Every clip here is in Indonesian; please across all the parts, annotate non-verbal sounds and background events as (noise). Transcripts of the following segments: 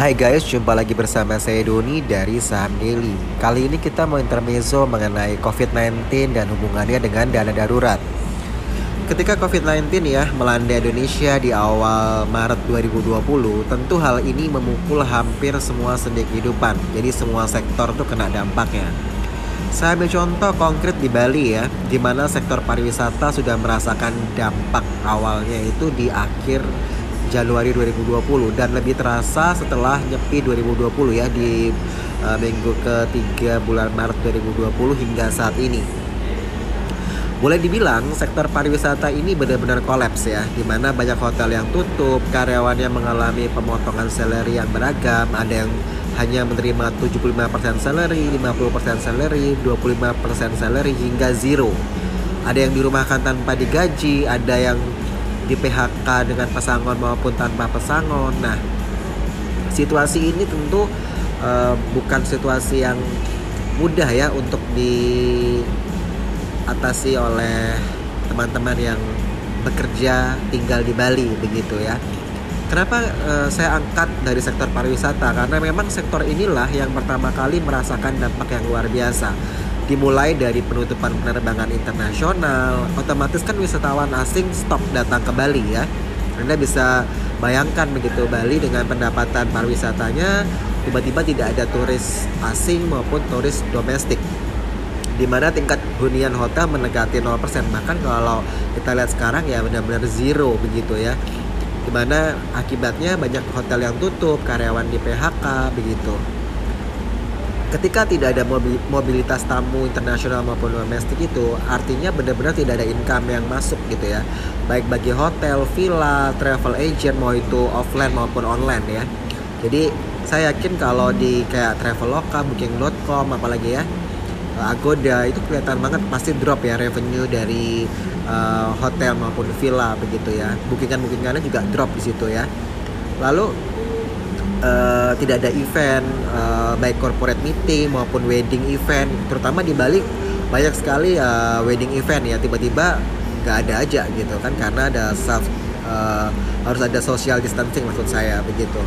Hai guys, jumpa lagi bersama saya Doni dari Saham Daily. Kali ini kita mau intermezzo mengenai COVID-19 dan hubungannya dengan dana darurat. Ketika COVID-19 ya melanda Indonesia di awal Maret 2020, tentu hal ini memukul hampir semua sendi kehidupan. Jadi semua sektor tuh kena dampaknya. Saya ambil contoh konkret di Bali ya, di mana sektor pariwisata sudah merasakan dampak awalnya itu di akhir Januari 2020 dan lebih terasa setelah nyepi 2020 ya di uh, minggu ketiga bulan Maret 2020 hingga saat ini. Boleh dibilang sektor pariwisata ini benar-benar kolaps ya, di mana banyak hotel yang tutup, karyawannya mengalami pemotongan salary yang beragam, ada yang hanya menerima 75% salary, 50% salary, 25% salary hingga zero. Ada yang dirumahkan tanpa digaji, ada yang di PHK dengan pesangon maupun tanpa pesangon. Nah, situasi ini tentu uh, bukan situasi yang mudah ya untuk diatasi oleh teman-teman yang bekerja tinggal di Bali begitu ya. Kenapa uh, saya angkat dari sektor pariwisata? Karena memang sektor inilah yang pertama kali merasakan dampak yang luar biasa dimulai dari penutupan penerbangan internasional, otomatis kan wisatawan asing stop datang ke Bali ya. Anda bisa bayangkan begitu Bali dengan pendapatan pariwisatanya tiba-tiba tidak ada turis asing maupun turis domestik. Di mana tingkat hunian hotel mendekati 0% bahkan kalau kita lihat sekarang ya benar-benar zero begitu ya. Di mana akibatnya banyak hotel yang tutup karyawan di PHK begitu ketika tidak ada mobilitas tamu internasional maupun domestik itu artinya benar-benar tidak ada income yang masuk gitu ya. Baik bagi hotel, villa, travel agent mau itu offline maupun online ya. Jadi saya yakin kalau di kayak traveloka, booking.com apalagi ya Agoda itu kelihatan banget pasti drop ya revenue dari uh, hotel maupun villa begitu ya. Bookingan-bookingannya juga drop di situ ya. Lalu uh, tidak ada event uh, baik corporate meeting maupun wedding event. Terutama di Bali banyak sekali uh, wedding event ya tiba-tiba nggak ada aja gitu kan karena ada self uh, harus ada social distancing maksud saya begitu.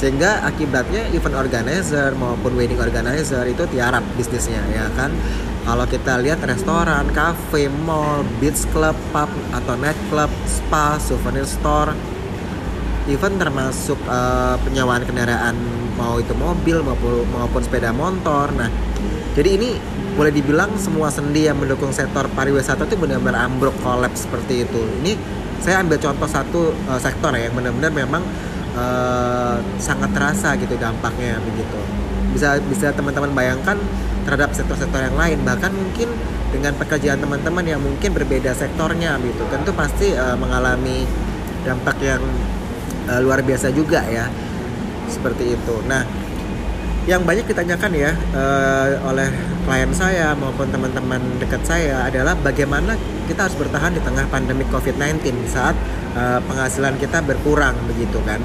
Sehingga akibatnya event organizer maupun wedding organizer itu tiarap bisnisnya ya kan? Kalau kita lihat restoran, cafe, mall, beach club, pub atau night club, spa, souvenir store even termasuk uh, penyewaan kendaraan mau itu mobil maupun maupun sepeda motor. Nah, jadi ini boleh dibilang semua sendi yang mendukung sektor pariwisata itu benar-benar ambruk kolaps seperti itu. Ini saya ambil contoh satu uh, sektor ya yang benar-benar memang uh, sangat terasa gitu dampaknya begitu. Bisa bisa teman-teman bayangkan terhadap sektor-sektor yang lain bahkan mungkin dengan pekerjaan teman-teman yang mungkin berbeda sektornya gitu tentu pasti uh, mengalami dampak yang uh, luar biasa juga ya seperti itu nah yang banyak ditanyakan ya uh, oleh klien saya maupun teman-teman dekat saya adalah bagaimana kita harus bertahan di tengah pandemi COVID-19 saat uh, penghasilan kita berkurang begitu kan.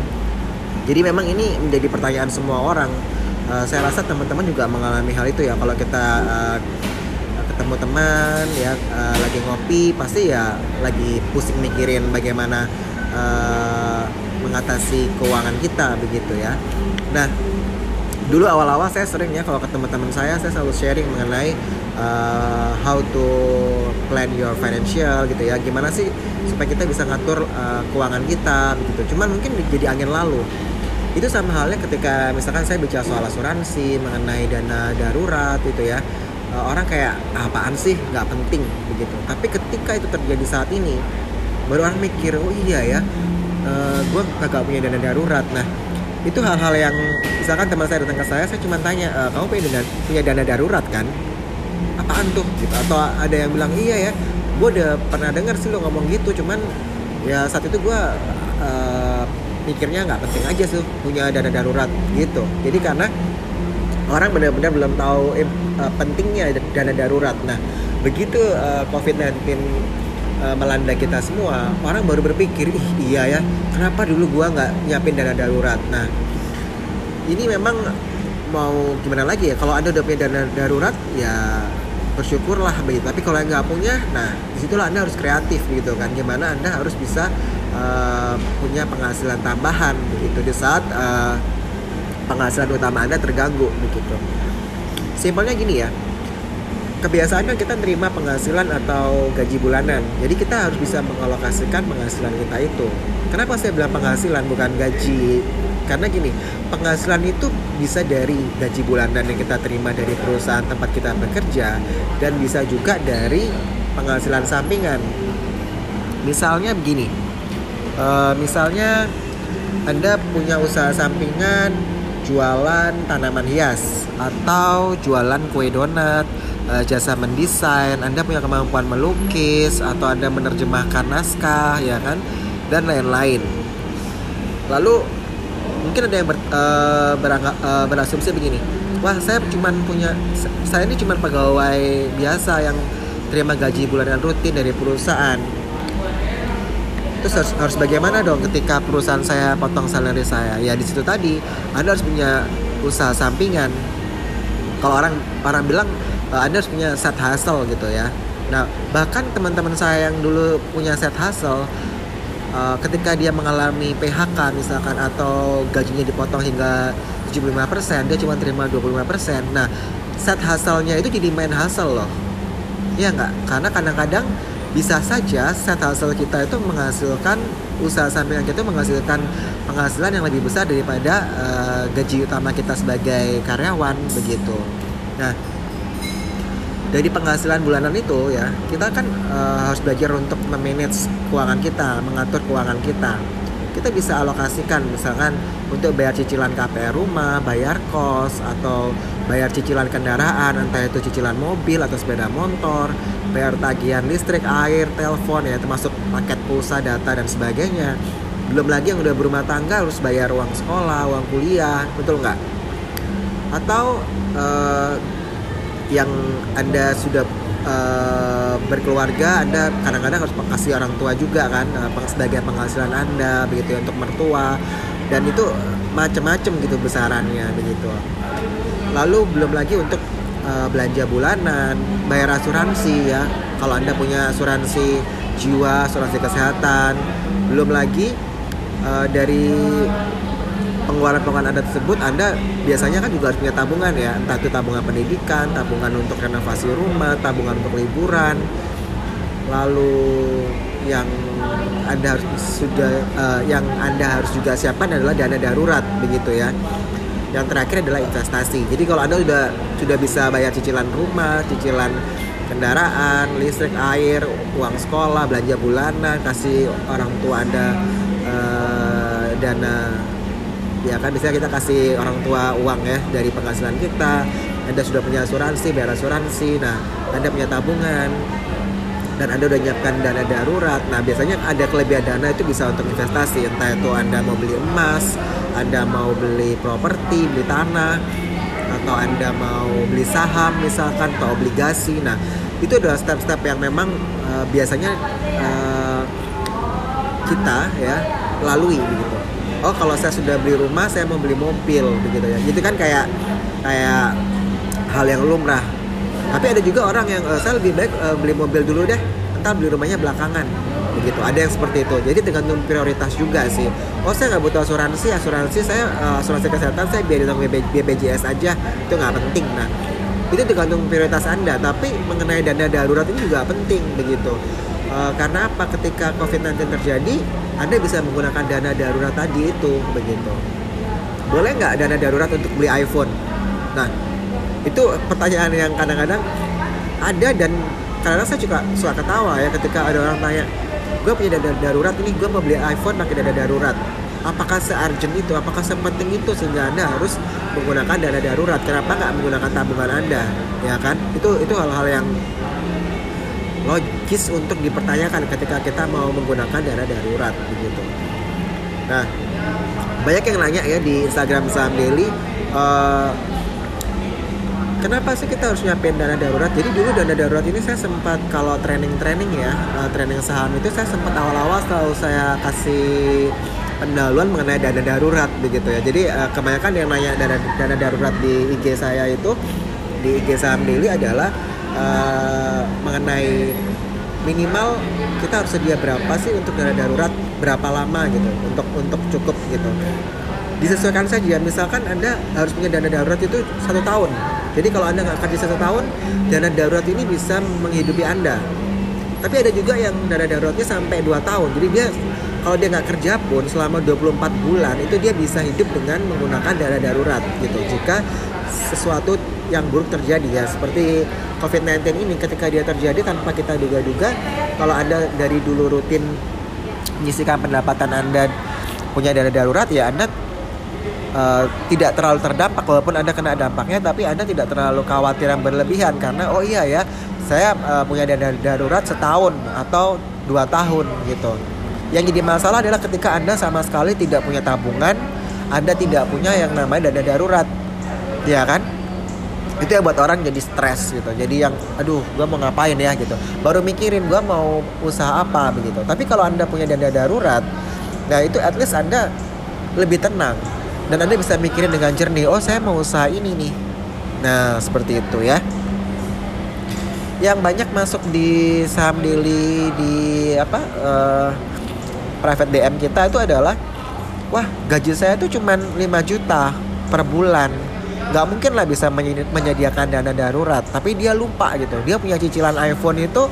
Jadi memang ini menjadi pertanyaan semua orang. Uh, saya rasa teman-teman juga mengalami hal itu ya kalau kita uh, ketemu teman ya uh, lagi ngopi pasti ya lagi pusing mikirin bagaimana uh, mengatasi keuangan kita begitu ya. Nah, dulu awal-awal saya sering ya kalau ke teman-teman saya saya selalu sharing mengenai uh, how to plan your financial gitu ya. Gimana sih supaya kita bisa ngatur uh, keuangan kita begitu. Cuman mungkin jadi angin lalu. Itu sama halnya ketika misalkan saya bicara soal asuransi mengenai dana darurat gitu ya. Uh, orang kayak apaan sih nggak penting begitu. Tapi ketika itu terjadi saat ini baru orang mikir oh iya ya eh, gue kagak punya dana darurat. Nah itu hal-hal yang misalkan teman saya datang ke saya saya cuma tanya e, kamu punya dana, punya dana darurat kan? Apaan tuh? Gitu. Atau ada yang bilang iya ya gue udah pernah dengar sih lo ngomong gitu cuman ya saat itu gue uh, mikirnya nggak penting aja sih punya dana darurat gitu. Jadi karena orang benar-benar belum tahu eh, pentingnya dana darurat. Nah begitu uh, covid-19 uh, melanda kita semua orang baru berpikir ih iya ya kenapa dulu gua nggak nyiapin dana darurat? Nah ini memang mau gimana lagi ya kalau anda udah punya dana darurat ya bersyukurlah begitu. Tapi kalau nggak punya nah di situlah anda harus kreatif gitu kan gimana anda harus bisa uh, punya penghasilan tambahan begitu di saat uh, penghasilan utama anda terganggu begitu. Simpelnya gini ya kebiasaan kan kita terima penghasilan atau gaji bulanan. Jadi kita harus bisa mengalokasikan penghasilan kita itu. Kenapa saya bilang penghasilan bukan gaji? Karena gini penghasilan itu bisa dari gaji bulanan yang kita terima dari perusahaan tempat kita bekerja dan bisa juga dari penghasilan sampingan. Misalnya begini uh, misalnya anda punya usaha sampingan jualan tanaman hias atau jualan kue donat uh, jasa mendesain Anda punya kemampuan melukis atau Anda menerjemahkan naskah ya kan? Dan lain-lain. Lalu mungkin ada yang ber, uh, berangga, uh, berasumsi begini. Wah saya cuma punya saya ini cuma pegawai biasa yang terima gaji bulanan rutin dari perusahaan. Terus harus, bagaimana dong ketika perusahaan saya potong salary saya? Ya di situ tadi anda harus punya usaha sampingan. Kalau orang orang bilang anda harus punya set hustle gitu ya. Nah bahkan teman-teman saya yang dulu punya set hustle uh, ketika dia mengalami PHK misalkan atau gajinya dipotong hingga 75% dia cuma terima 25% nah set hasilnya itu jadi main hasil loh. Ya nggak? Karena kadang-kadang bisa saja set hasil kita itu menghasilkan usaha sampingan kita menghasilkan penghasilan yang lebih besar daripada uh, gaji utama kita sebagai karyawan begitu. Nah dari penghasilan bulanan itu ya kita kan uh, harus belajar untuk memanage keuangan kita mengatur keuangan kita kita bisa alokasikan misalkan untuk bayar cicilan KPR rumah, bayar kos atau bayar cicilan kendaraan entah itu cicilan mobil atau sepeda motor, bayar tagihan listrik, air, telepon ya termasuk paket pulsa, data dan sebagainya. Belum lagi yang udah berumah tangga harus bayar uang sekolah, uang kuliah, betul nggak? Atau uh, yang anda sudah uh, berkeluarga anda kadang-kadang harus kasih orang tua juga kan uh, sebagai penghasilan anda begitu ya, untuk mertua. Dan itu macam-macam gitu besarannya begitu. Lalu belum lagi untuk uh, belanja bulanan bayar asuransi ya. Kalau anda punya asuransi jiwa asuransi kesehatan belum lagi uh, dari pengeluaran-pengeluaran Anda tersebut Anda biasanya kan juga harus punya tabungan ya. Entah itu tabungan pendidikan tabungan untuk renovasi rumah tabungan untuk liburan. Lalu yang Anda harus sudah uh, yang Anda harus juga siapkan adalah dana darurat begitu ya. Yang terakhir adalah investasi. Jadi kalau Anda sudah sudah bisa bayar cicilan rumah cicilan kendaraan listrik air uang sekolah belanja bulanan kasih orang tua Anda uh, dana ya kan biasanya kita kasih orang tua uang ya dari penghasilan kita. Anda sudah punya asuransi bayar asuransi. Nah anda punya tabungan. Dan anda udah nyiapkan dana darurat. Nah biasanya ada kelebihan dana itu bisa untuk investasi. Entah itu anda mau beli emas anda mau beli properti beli tanah atau anda mau beli saham misalkan atau obligasi. Nah itu adalah step-step yang memang uh, biasanya uh, kita ya lalui gitu oh kalau saya sudah beli rumah saya mau beli mobil begitu ya. Itu kan kayak kayak hal yang lumrah. Tapi ada juga orang yang uh, saya lebih baik uh, beli mobil dulu deh entar beli rumahnya belakangan. Begitu ada yang seperti itu. Jadi tergantung prioritas juga sih. Oh saya nggak butuh asuransi asuransi saya uh, asuransi kesehatan saya biar dengan BPJS aja. Itu nggak penting nah. Itu tergantung prioritas anda. Tapi mengenai dana darurat ini juga penting begitu uh, karena apa? Ketika COVID-19 terjadi anda bisa menggunakan dana darurat tadi itu begitu. Boleh nggak dana darurat untuk beli iPhone? Nah itu pertanyaan yang kadang-kadang ada dan kadang-kadang saya juga suka ketawa ya ketika ada orang tanya gue punya dana darurat ini gue mau beli iPhone pakai dana darurat. Apakah se-urgent itu? Apakah sepenting itu sehingga anda harus menggunakan dana darurat? Kenapa nggak menggunakan tabungan anda? Ya kan? Itu itu hal-hal yang logis untuk dipertanyakan ketika kita mau menggunakan dana darurat begitu. Nah, banyak yang nanya ya di Instagram Saham Daily, uh, kenapa sih kita harus nyiapin dana darurat? Jadi dulu dana darurat ini saya sempat kalau training-training ya, uh, training saham itu saya sempat awal-awal selalu saya kasih pendahuluan mengenai dana darurat begitu ya. Jadi uh, kebanyakan yang nanya dana dana darurat di IG saya itu di IG Saham Daily adalah uh, mengenai minimal kita harus sedia berapa sih untuk dana darurat? Berapa lama gitu? Untuk untuk cukup gitu. Disesuaikan saja. Misalkan anda harus punya dana darurat itu satu tahun. Jadi kalau anda nggak kerja satu tahun dana darurat ini bisa menghidupi anda. Tapi ada juga yang dana daruratnya sampai 2 tahun. Jadi dia kalau dia nggak kerja pun selama 24 bulan itu dia bisa hidup dengan menggunakan dana darurat gitu. Jika sesuatu yang buruk terjadi ya. Seperti COVID-19 ini ketika dia terjadi tanpa kita duga-duga kalau anda dari dulu rutin menyisikan pendapatan anda punya dana darurat ya anda uh, tidak terlalu terdampak walaupun anda kena dampaknya tapi anda tidak terlalu khawatir yang berlebihan karena oh iya ya saya uh, punya dana darurat setahun atau dua tahun gitu. Yang jadi masalah adalah ketika anda sama sekali tidak punya tabungan anda tidak punya yang namanya dana darurat ya kan itu yang buat orang jadi stres gitu. Jadi yang aduh gue mau ngapain ya? gitu. Baru mikirin gue mau usaha apa? begitu. Tapi kalau anda punya dana darurat nah itu at least anda lebih tenang. Dan anda bisa mikirin dengan jernih oh saya mau usaha ini nih. Nah seperti itu ya. Yang banyak masuk di saham daily di apa uh, private DM kita itu adalah wah gaji saya tuh cuman 5 juta per bulan nggak mungkin lah bisa menyediakan dana darurat tapi dia lupa gitu. Dia punya cicilan iPhone itu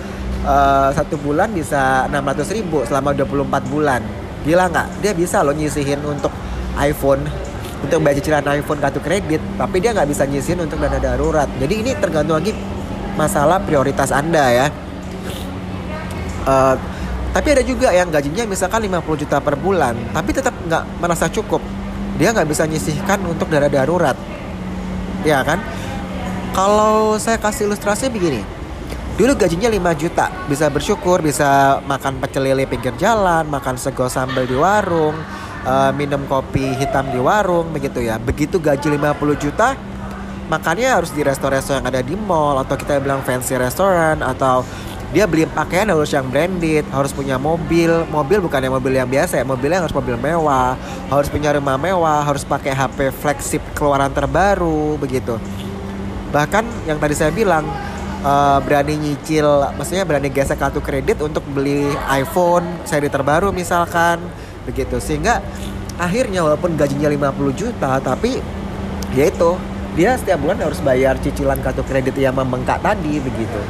uh, satu bulan bisa 600 ribu selama 24 bulan. Gila nggak? Dia bisa loh nyisihin untuk iPhone untuk bayar cicilan iPhone kartu kredit tapi dia nggak bisa nyisihin untuk dana darurat. Jadi ini tergantung lagi masalah prioritas anda ya. Uh, tapi ada juga yang gajinya misalkan 50 juta per bulan tapi tetap nggak merasa cukup. Dia nggak bisa nyisihkan untuk dana darurat ya kan? Kalau saya kasih ilustrasi begini. Dulu gajinya 5 juta. Bisa bersyukur bisa makan pecel lele pinggir jalan makan sego sambal di warung uh, minum kopi hitam di warung begitu ya. Begitu gaji 50 juta makannya harus di restoran-restoran yang ada di mall atau kita bilang fancy restoran atau dia beli pakaian harus yang branded harus punya mobil. Mobil bukan yang mobil yang biasa ya mobilnya harus mobil mewah. Harus punya rumah mewah harus pakai HP flagship keluaran terbaru begitu. Bahkan yang tadi saya bilang uh, berani nyicil maksudnya berani gesek kartu kredit untuk beli iPhone seri terbaru misalkan begitu. Sehingga akhirnya walaupun gajinya 50 juta tapi ya itu dia setiap bulan harus bayar cicilan kartu kredit yang membengkak tadi begitu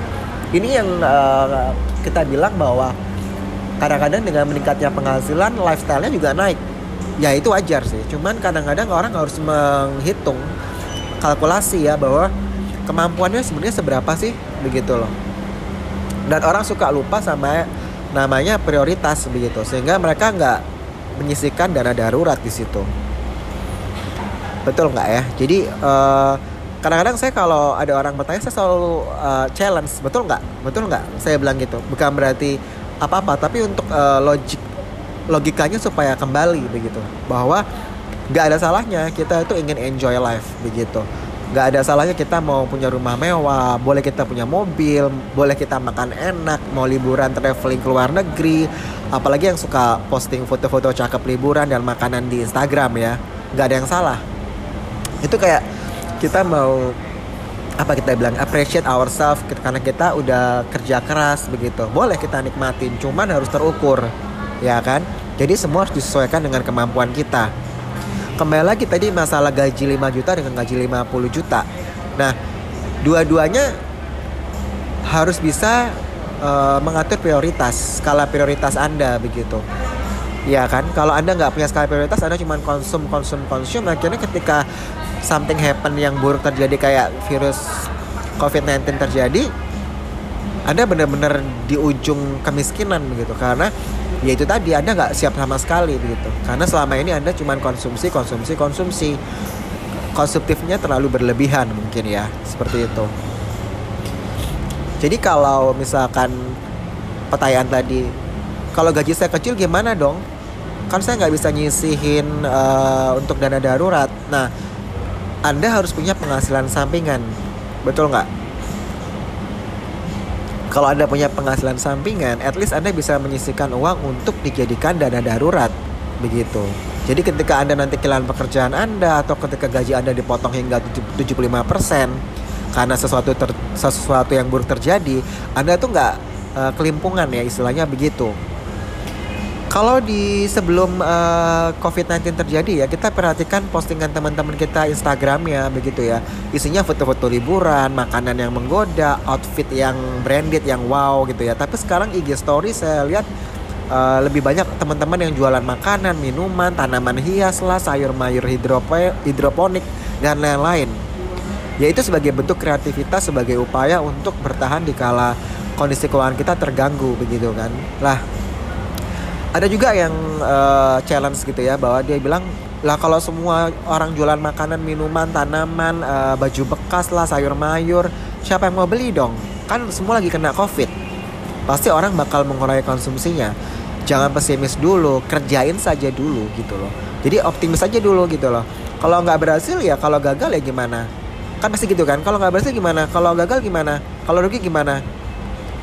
ini yang uh, kita bilang bahwa kadang-kadang dengan meningkatnya penghasilan lifestyle-nya juga naik. Ya itu wajar sih. Cuman kadang-kadang orang harus menghitung kalkulasi ya bahwa kemampuannya sebenarnya seberapa sih begitu loh. Dan orang suka lupa sama namanya prioritas begitu. Sehingga mereka nggak menyisikan dana darurat di situ. Betul nggak ya? Jadi uh, kadang-kadang saya kalau ada orang bertanya saya selalu uh, challenge. Betul nggak? Betul nggak? Saya bilang gitu. Bukan berarti apa-apa tapi untuk uh, logik logikanya supaya kembali begitu. Bahwa nggak ada salahnya kita itu ingin enjoy life begitu. Nggak ada salahnya kita mau punya rumah mewah boleh kita punya mobil boleh kita makan enak mau liburan traveling ke luar negeri. Apalagi yang suka posting foto-foto cakep liburan dan makanan di Instagram ya. Nggak ada yang salah. Itu kayak kita mau apa kita bilang appreciate ourselves karena kita udah kerja keras begitu. Boleh kita nikmatin cuman harus terukur ya kan? Jadi semua harus disesuaikan dengan kemampuan kita. Kembali lagi tadi masalah gaji 5 juta dengan gaji 50 juta. Nah dua-duanya harus bisa uh, mengatur prioritas skala prioritas anda begitu. Ya kan? Kalau anda nggak punya skala prioritas anda cuma konsum konsum konsum. Akhirnya ketika something happen yang buruk terjadi kayak virus COVID-19 terjadi, Anda benar-benar di ujung kemiskinan begitu karena ya itu tadi Anda nggak siap sama sekali begitu karena selama ini Anda cuma konsumsi konsumsi konsumsi. Konsumtifnya terlalu berlebihan mungkin ya seperti itu. Jadi kalau misalkan pertanyaan tadi kalau gaji saya kecil gimana dong? Kan saya nggak bisa nyisihin uh, untuk dana darurat. Nah anda harus punya penghasilan sampingan. Betul nggak? Kalau Anda punya penghasilan sampingan, at least Anda bisa menyisihkan uang untuk dijadikan dana darurat. Begitu. Jadi ketika Anda nanti kehilangan pekerjaan Anda atau ketika gaji Anda dipotong hingga 75% karena sesuatu ter, sesuatu yang buruk terjadi, Anda tuh nggak uh, kelimpungan ya istilahnya begitu. Kalau di sebelum uh, COVID-19 terjadi ya kita perhatikan postingan teman-teman kita Instagram ya begitu ya. Isinya foto-foto liburan makanan yang menggoda outfit yang branded yang wow gitu ya. Tapi sekarang IG Story saya lihat uh, lebih banyak teman-teman yang jualan makanan minuman tanaman hias lah sayur mayur hidroponik dan lain-lain. Yaitu sebagai bentuk kreativitas sebagai upaya untuk bertahan di kala kondisi keuangan kita terganggu begitu kan. Lah ada juga yang uh, challenge gitu ya bahwa dia bilang lah kalau semua orang jualan makanan, minuman, tanaman, uh, baju bekas lah, sayur mayur, siapa yang mau beli dong? Kan semua lagi kena covid. Pasti orang bakal mengurangi konsumsinya. Jangan pesimis dulu, kerjain saja dulu gitu loh. Jadi optimis aja dulu gitu loh. Kalau nggak berhasil ya kalau gagal ya gimana? Kan pasti gitu kan. Kalau nggak berhasil gimana? Kalau gagal gimana? Kalau rugi gimana?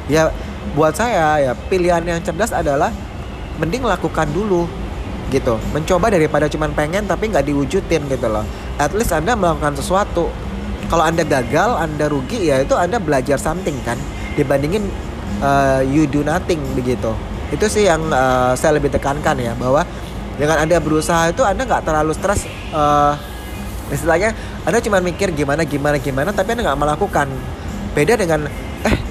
Ya buat saya ya pilihan yang cerdas adalah mending lakukan dulu gitu. Mencoba daripada cuma pengen tapi nggak diwujudin gitu loh. At least anda melakukan sesuatu. Kalau anda gagal anda rugi ya itu anda belajar something kan? Dibandingin uh, you do nothing begitu. Itu sih yang uh, saya lebih tekankan ya bahwa dengan anda berusaha itu anda nggak terlalu stres uh, istilahnya anda cuma mikir gimana gimana gimana tapi anda nggak melakukan. Beda dengan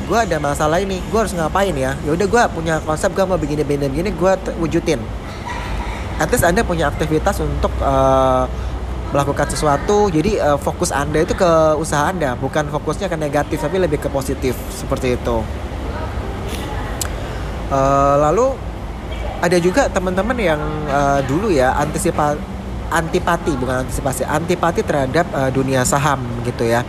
gue ada masalah ini gue harus ngapain ya? Ya udah gue punya konsep gue mau begini begini begini gue wujudin. At least anda punya aktivitas untuk uh, melakukan sesuatu. Jadi uh, fokus anda itu ke usaha anda bukan fokusnya ke negatif tapi lebih ke positif seperti itu. Uh, lalu ada juga teman-teman yang uh, dulu ya antisipa antipati bukan antisipasi antipati terhadap uh, dunia saham gitu ya.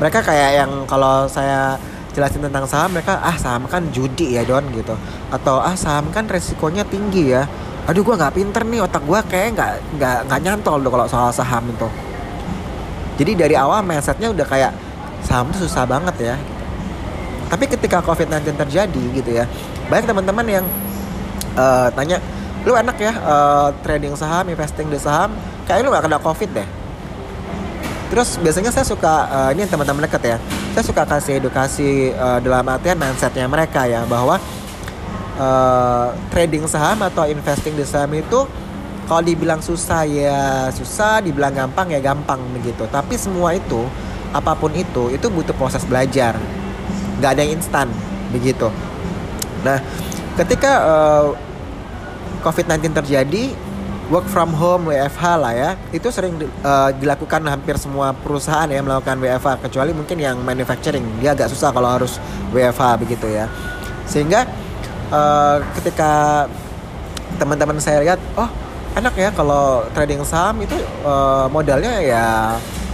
Mereka kayak yang kalau saya jelasin tentang saham mereka ah saham kan judi ya don gitu. Atau ah saham kan resikonya tinggi ya. Aduh gue nggak pinter nih otak gue kayak nggak nggak nggak nyantol dong kalau soal saham itu. Jadi dari awal mindsetnya udah kayak saham tuh susah banget ya. Tapi ketika covid-19 terjadi gitu ya banyak teman-teman yang uh, tanya lu enak ya uh, trading saham investing di saham? Kayak lu gak kena covid deh terus biasanya saya suka uh, ini teman-teman dekat ya saya suka kasih edukasi uh, dalam artian mindsetnya mereka ya bahwa uh, trading saham atau investing di saham itu kalau dibilang susah ya susah, dibilang gampang ya gampang begitu. Tapi semua itu apa pun itu itu butuh proses belajar, nggak ada yang instan begitu. Nah, ketika uh, COVID-19 terjadi, work from home WFH lah ya. Itu sering uh, dilakukan hampir semua perusahaan ya melakukan WFH kecuali mungkin yang manufacturing. Dia agak susah kalau harus WFH begitu ya. Sehingga uh, ketika teman-teman saya lihat oh enak ya kalau trading saham itu uh, modalnya ya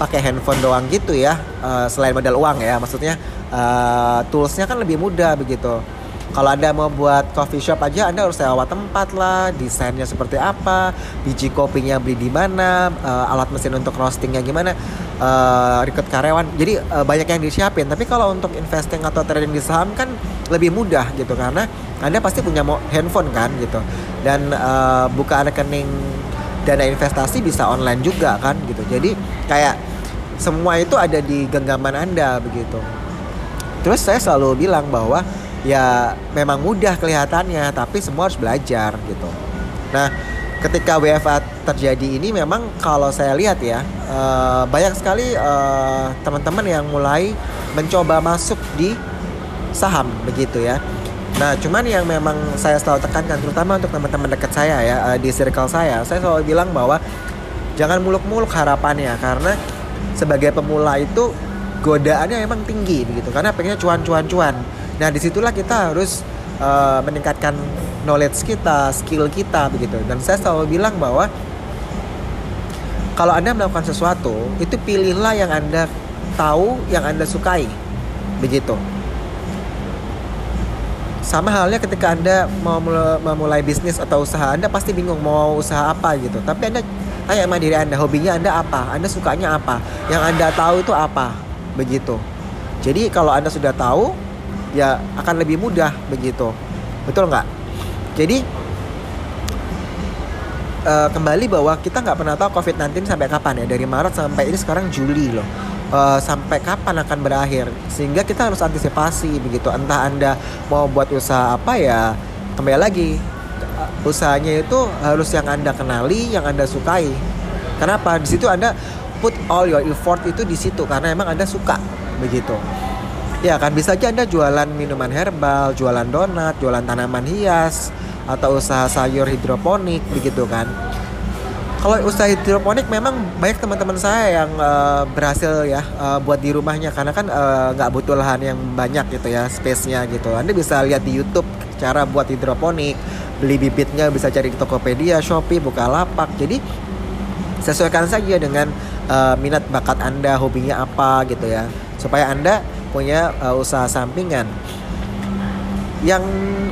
pakai handphone doang gitu ya uh, selain modal uang ya. Maksudnya uh, toolsnya kan lebih mudah begitu kalau Anda mau buat coffee shop aja Anda harus sewa tempat lah, desainnya seperti apa, biji kopinya beli di mana, uh, alat mesin untuk roastingnya gimana, uh, rekrut karyawan. Jadi uh, banyak yang disiapin. Tapi kalau untuk investing atau trading di saham kan lebih mudah gitu karena Anda pasti punya handphone kan gitu. Dan uh, buka rekening dana investasi bisa online juga kan gitu. Jadi kayak semua itu ada di genggaman Anda begitu. Terus saya selalu bilang bahwa ya memang mudah kelihatannya tapi semua harus belajar gitu. Nah ketika WFA terjadi ini memang kalau saya lihat ya uh, banyak sekali uh, teman-teman yang mulai mencoba masuk di saham begitu ya. Nah, cuman yang memang saya selalu tekankan, terutama untuk teman-teman dekat saya ya uh, di circle saya, saya selalu bilang bahwa jangan muluk-muluk harapannya karena sebagai pemula itu godaannya memang tinggi begitu, karena pengennya cuan-cuan-cuan. Nah di situlah kita harus uh, meningkatkan knowledge kita, skill kita begitu. Dan saya selalu bilang bahwa kalau anda melakukan sesuatu, itu pilihlah yang anda tahu, yang anda sukai, begitu. Sama halnya ketika anda mau memulai bisnis atau usaha, anda pasti bingung mau usaha apa gitu. Tapi anda tanya sama diri anda, hobinya anda apa, anda sukanya apa, yang anda tahu itu apa, begitu. Jadi kalau anda sudah tahu, ya akan lebih mudah begitu. Betul nggak? Jadi uh, kembali bahwa kita nggak pernah tahu COVID-19 sampai kapan ya. Dari Maret sampai ini sekarang Juli loh. Uh, sampai kapan akan berakhir? Sehingga kita harus antisipasi begitu. Entah anda mau buat usaha apa ya kembali lagi usahanya itu harus yang anda kenali yang anda sukai. Kenapa? Di situ anda put all your effort itu di situ karena emang anda suka begitu ya kan bisa aja anda jualan minuman herbal jualan donat jualan tanaman hias atau usaha sayur hidroponik begitu kan kalau usaha hidroponik memang banyak teman-teman saya yang uh, berhasil ya uh, buat di rumahnya karena kan nggak uh, butuh lahan yang banyak gitu ya space-nya gitu. Anda bisa lihat di YouTube cara buat hidroponik, beli bibitnya bisa cari di Tokopedia, Shopee, Bukalapak. Jadi sesuaikan saja dengan uh, minat bakat Anda, hobinya apa gitu ya. Supaya Anda punya uh, usaha sampingan. Yang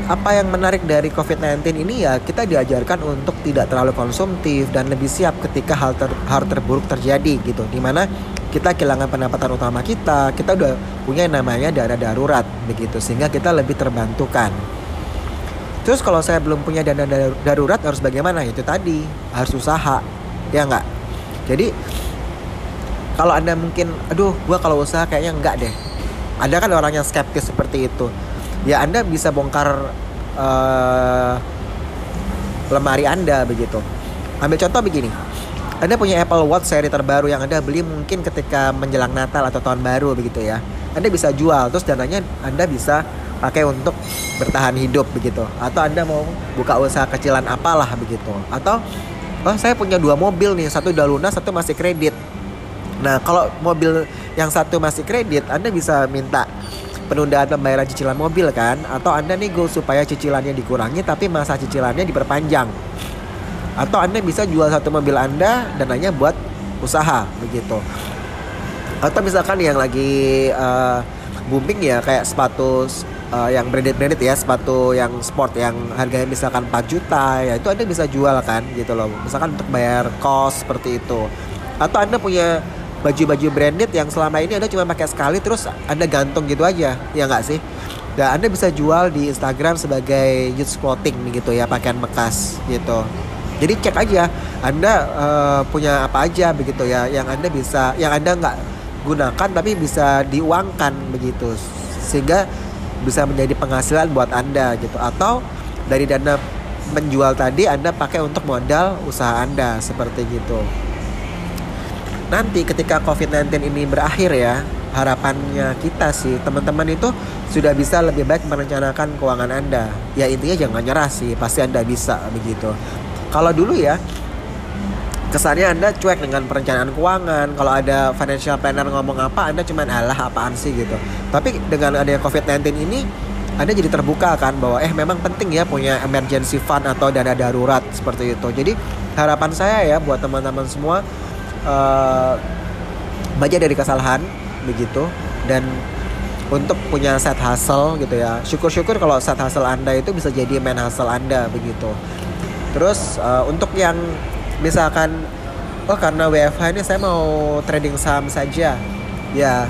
apa yang menarik dari COVID-19 ini ya kita diajarkan untuk tidak terlalu konsumtif dan lebih siap ketika hal ter, hal terburuk terjadi gitu. Di mana kita kehilangan pendapatan utama kita kita udah punya yang namanya dana darurat begitu. Sehingga kita lebih terbantukan. Terus kalau saya belum punya dana darurat harus bagaimana? Itu tadi harus usaha ya enggak jadi kalau anda mungkin aduh gua kalau usaha kayaknya enggak deh ada kan orang yang skeptis seperti itu ya Anda bisa bongkar uh, lemari Anda begitu. Ambil contoh begini. Anda punya Apple Watch seri terbaru yang Anda beli mungkin ketika menjelang Natal atau tahun baru begitu ya. Anda bisa jual terus dananya Anda bisa pakai untuk bertahan hidup begitu. Atau Anda mau buka usaha kecilan apalah begitu. Atau oh saya punya dua mobil nih, satu udah lunas, satu masih kredit. Nah, kalau mobil yang satu masih kredit, Anda bisa minta penundaan pembayaran cicilan mobil kan atau Anda nego supaya cicilannya dikurangi tapi masa cicilannya diperpanjang. Atau Anda bisa jual satu mobil Anda dan hanya buat usaha begitu. Atau misalkan yang lagi uh, booming ya kayak sepatu uh, yang branded-branded ya, sepatu yang sport yang harganya misalkan 4 juta ya itu Anda bisa jual kan gitu loh. Misalkan untuk bayar kos seperti itu. Atau Anda punya baju-baju branded yang selama ini anda cuma pakai sekali terus anda gantung gitu aja ya nggak sih? Dan anda bisa jual di Instagram sebagai youth clothing gitu ya pakaian bekas gitu. Jadi cek aja anda uh, punya apa aja begitu ya yang anda bisa yang anda nggak gunakan tapi bisa diuangkan begitu sehingga bisa menjadi penghasilan buat anda gitu. Atau dari dana menjual tadi anda pakai untuk modal usaha anda seperti gitu nanti ketika COVID-19 ini berakhir ya harapannya kita sih teman-teman itu sudah bisa lebih baik merencanakan keuangan Anda. Ya intinya jangan nyerah sih, pasti Anda bisa begitu. Kalau dulu ya kesannya Anda cuek dengan perencanaan keuangan. Kalau ada financial planner ngomong apa, Anda cuma alah apaan sih gitu. Tapi dengan adanya COVID-19 ini anda jadi terbuka kan bahwa eh memang penting ya punya emergency fund atau dana darurat seperti itu. Jadi harapan saya ya buat teman-teman semua uh, belajar dari kesalahan begitu. Dan untuk punya set hustle gitu ya. Syukur-syukur kalau set hustle anda itu bisa jadi main hustle anda begitu. Terus uh, untuk yang misalkan oh karena WFH ini saya mau trading saham saja. Ya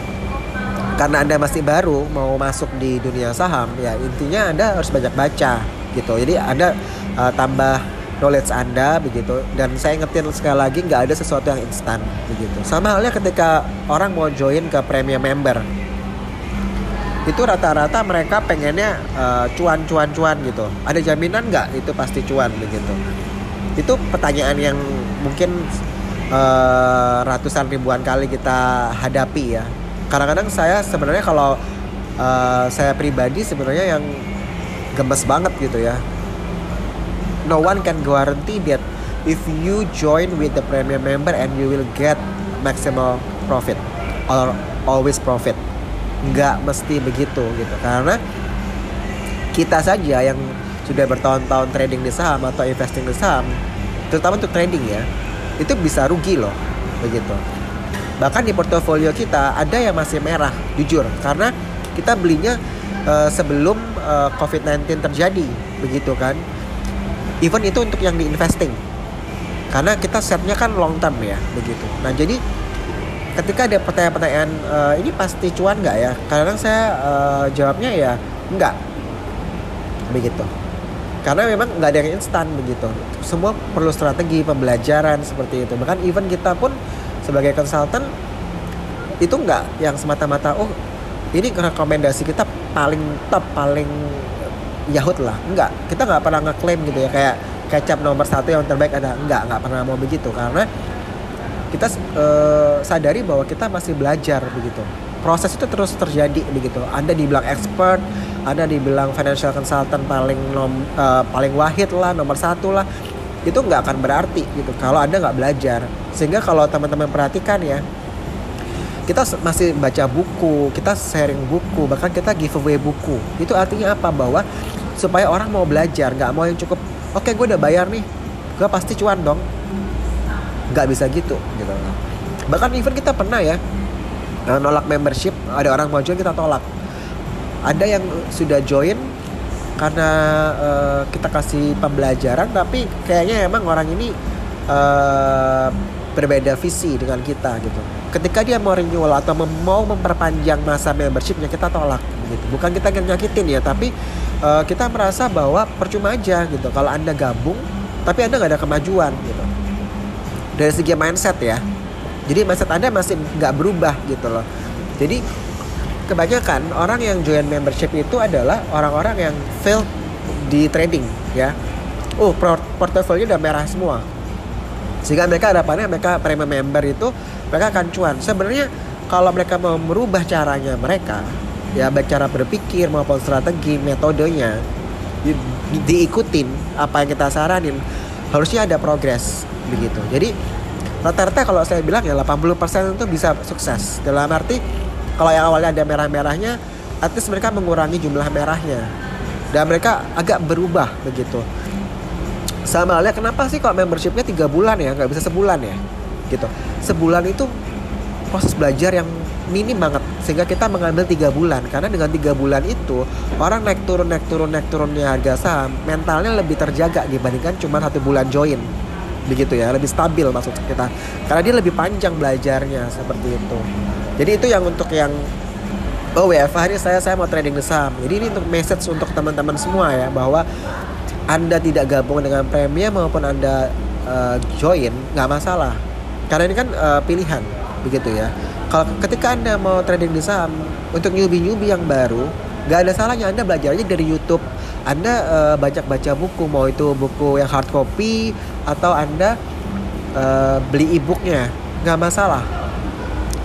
karena anda masih baru mau masuk di dunia saham ya intinya anda harus banyak baca gitu. Jadi anda uh, tambah knowledge Anda begitu. Dan saya ingetin sekali lagi nggak ada sesuatu yang instan begitu. Sama halnya ketika orang mau join ke premium member. Itu rata-rata mereka pengennya uh, cuan cuan cuan gitu. Ada jaminan nggak? Itu pasti cuan begitu. Itu pertanyaan yang mungkin uh, ratusan ribuan kali kita hadapi ya. Kadang-kadang saya sebenarnya kalau uh, saya pribadi sebenarnya yang gemes banget gitu ya no one can guarantee that if you join with the premium member and you will get maximal profit or always profit. Nggak mesti begitu gitu. Karena kita saja yang sudah bertahun-tahun trading di saham atau investing di saham terutama untuk trading ya itu bisa rugi loh begitu. Bahkan di portofolio kita ada yang masih merah jujur. Karena kita belinya uh, sebelum uh, eh, COVID-19 terjadi begitu kan even itu untuk yang di investing. Karena kita setnya kan long term ya begitu. Nah jadi ketika ada pertanyaan-pertanyaan uh, ini pasti cuan nggak ya? Kadang saya uh, jawabnya ya enggak begitu. Karena memang nggak ada yang instan begitu. Semua perlu strategi pembelajaran seperti itu. Bahkan even kita pun sebagai konsultan itu nggak yang semata-mata oh ini rekomendasi kita paling top paling Yahut lah. Enggak. Kita nggak pernah ngeklaim gitu ya kayak kecap nomor satu yang terbaik ada. Enggak nggak pernah mau begitu. Karena kita uh, sadari bahwa kita masih belajar begitu. Proses itu terus terjadi begitu. Anda dibilang expert anda dibilang financial consultant paling nom, uh, paling wahid lah nomor satu lah. Itu nggak akan berarti gitu. Kalau anda nggak belajar. Sehingga kalau teman-teman perhatikan ya kita masih baca buku kita sharing buku bahkan kita giveaway buku. Itu artinya apa? Bahwa supaya orang mau belajar nggak mau yang cukup oke okay, gue udah bayar nih gue pasti cuan dong. Nggak bisa gitu gitu. Bahkan even kita pernah ya eh, nolak membership ada orang mau join kita tolak. Ada yang sudah join karena uh, kita kasih pembelajaran tapi kayaknya emang orang ini uh, berbeda visi dengan kita gitu. Ketika dia mau renewal atau mau memperpanjang masa membershipnya kita tolak gitu. Bukan kita nyakitin ya tapi uh, kita merasa bahwa percuma aja gitu. Kalau anda gabung tapi anda nggak ada kemajuan gitu. Dari segi mindset ya. Jadi mindset anda masih nggak berubah gitu loh. Jadi kebanyakan orang yang join membership itu adalah orang-orang yang fail di trading ya. Oh portofolio udah merah semua sehingga mereka harapannya mereka premium member itu mereka akan cuan. Sebenarnya kalau mereka mau merubah caranya mereka ya baik cara berpikir maupun strategi metodenya di, di, diikutin apa yang kita saranin harusnya ada progres begitu. Jadi rata-rata kalau saya bilang ya 80% itu bisa sukses. Dalam arti kalau yang awalnya ada merah-merahnya least mereka mengurangi jumlah merahnya. Dan mereka agak berubah begitu sama halnya kenapa sih kok membershipnya tiga bulan ya? Nggak bisa sebulan ya? Gitu. Sebulan itu proses belajar yang minim banget sehingga kita mengambil tiga bulan. Karena dengan tiga bulan itu orang naik turun naik turun naik turunnya harga saham mentalnya lebih terjaga dibandingkan cuma satu bulan join. Begitu ya lebih stabil maksud kita. Karena dia lebih panjang belajarnya seperti itu. Jadi itu yang untuk yang oh WFH ini saya saya mau trading the saham. Jadi ini untuk message untuk teman-teman semua ya bahwa anda tidak gabung dengan premium maupun anda uh, join nggak masalah karena ini kan uh, pilihan begitu ya kalau ketika anda mau trading di saham untuk newbie newbie yang baru nggak ada salahnya anda belajar aja dari YouTube anda uh, banyak baca buku mau itu buku yang hard copy atau Anda uh, beli e-booknya nggak masalah.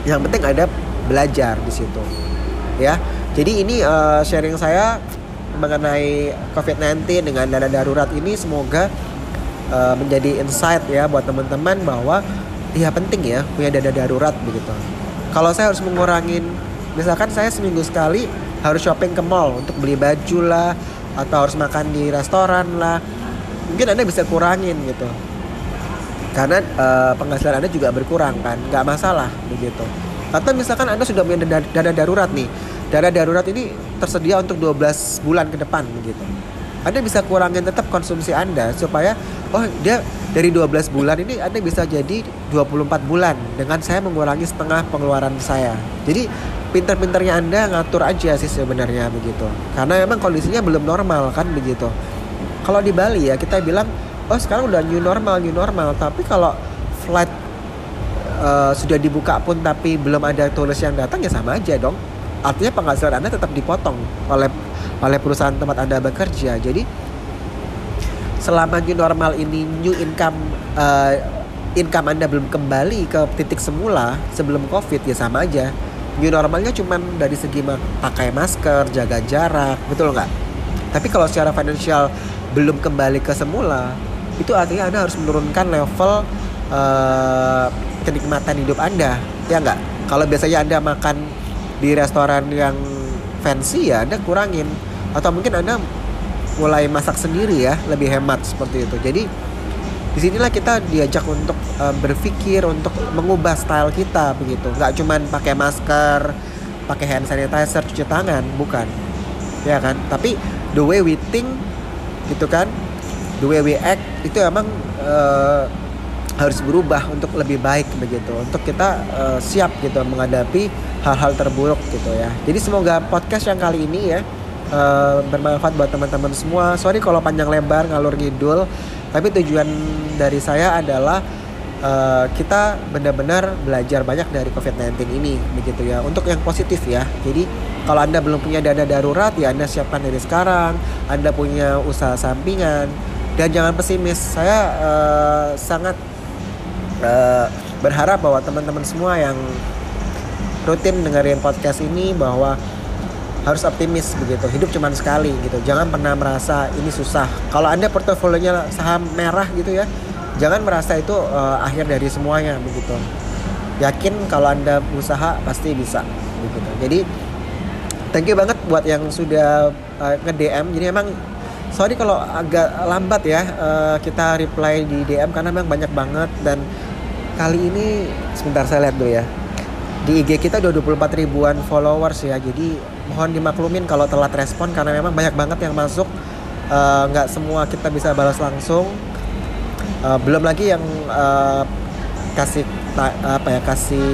Yang penting ada belajar di situ. Ya. Jadi ini uh, sharing saya mengenai COVID-19 dengan dana darurat ini semoga uh, menjadi insight ya buat teman-teman bahwa ya penting ya punya dana darurat begitu. Kalau saya harus mengurangin misalkan saya seminggu sekali harus shopping ke mall untuk beli baju lah atau harus makan di restoran lah mungkin anda bisa kurangin gitu karena uh, penghasilan anda juga berkurang kan nggak masalah begitu atau misalkan anda sudah punya dana, dana darurat nih dana darurat ini tersedia untuk 12 bulan ke depan begitu anda bisa kurangin tetap konsumsi anda supaya oh dia dari 12 bulan ini Anda bisa jadi 24 bulan dengan saya mengurangi setengah pengeluaran saya. Jadi pinter-pinternya Anda ngatur aja sih sebenarnya begitu. Karena memang kondisinya belum normal kan begitu. Kalau di Bali ya kita bilang oh sekarang udah new normal new normal tapi kalau flight uh, sudah dibuka pun tapi belum ada turis yang datang ya sama aja dong. Artinya penghasilan Anda tetap dipotong oleh oleh perusahaan tempat Anda bekerja. Jadi selama new normal ini new income uh, income anda belum kembali ke titik semula sebelum covid ya sama aja. New normalnya cuman dari segi pakai masker jaga jarak betul nggak? Tapi kalau secara financial belum kembali ke semula itu artinya anda harus menurunkan level uh, kenikmatan hidup anda. Ya nggak? Kalau biasanya anda makan di restoran yang fancy ya anda kurangin. Atau mungkin anda mulai masak sendiri ya lebih hemat seperti itu. Jadi di sinilah kita diajak untuk uh, berpikir untuk mengubah style kita begitu. Nggak cuman pakai masker pakai hand sanitizer cuci tangan bukan. Ya kan? Tapi the way we think gitu kan? The way we act itu emang uh, harus berubah untuk lebih baik begitu untuk kita uh, siap gitu menghadapi hal-hal terburuk gitu ya. Jadi semoga podcast yang kali ini ya uh, bermanfaat buat teman-teman semua. Sorry kalau panjang lebar ngalur ngidul, tapi tujuan dari saya adalah uh, kita benar-benar belajar banyak dari COVID-19 ini begitu ya untuk yang positif ya. Jadi kalau anda belum punya dana darurat ya anda siapkan dari sekarang anda punya usaha sampingan. Dan jangan pesimis saya uh, sangat uh, berharap bahwa teman-teman semua yang rutin dengerin podcast ini bahwa harus optimis begitu. Hidup cuma sekali gitu. Jangan pernah merasa ini susah. Kalau anda portofolionya saham merah gitu ya jangan merasa itu uh, akhir dari semuanya begitu. Yakin kalau anda berusaha pasti bisa begitu. Jadi thank you banget buat yang sudah uh, nge DM jadi emang sorry kalau agak lambat ya uh, kita reply di DM karena memang banyak banget dan kali ini sebentar saya lihat dulu ya. Di IG kita udah 24 ribuan followers ya jadi mohon dimaklumin kalau telat respon karena memang banyak banget yang masuk. Nggak uh, semua kita bisa balas langsung. Uh, belum lagi yang uh, kasih apa ya kasih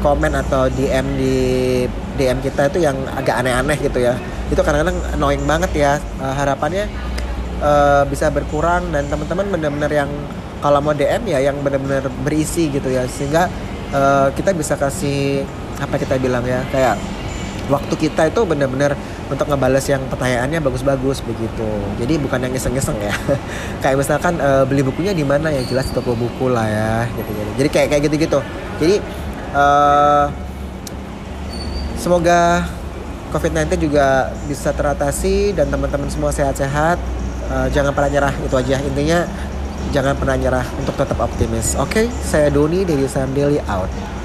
komen atau DM di DM kita itu yang agak aneh-aneh gitu ya. Itu kadang-kadang annoying banget ya uh, harapannya uh, bisa berkurang dan teman-teman benar-benar yang kalau mau DM ya yang benar-benar berisi gitu ya sehingga uh, kita bisa kasih apa kita bilang ya kayak waktu kita itu benar-benar untuk ngebales yang pertanyaannya bagus-bagus begitu. Jadi bukan yang iseng-iseng ya. (laughs) kayak misalkan uh, beli bukunya di mana ya jelas toko buku lah ya gitu. Jadi, jadi kayak kayak gitu-gitu. Jadi uh, semoga COVID-19 juga bisa teratasi dan teman-teman semua sehat-sehat. Uh, jangan pernah nyerah itu aja intinya jangan pernah nyerah untuk tetap optimis. Oke, okay? saya Doni dari Sam Daily out.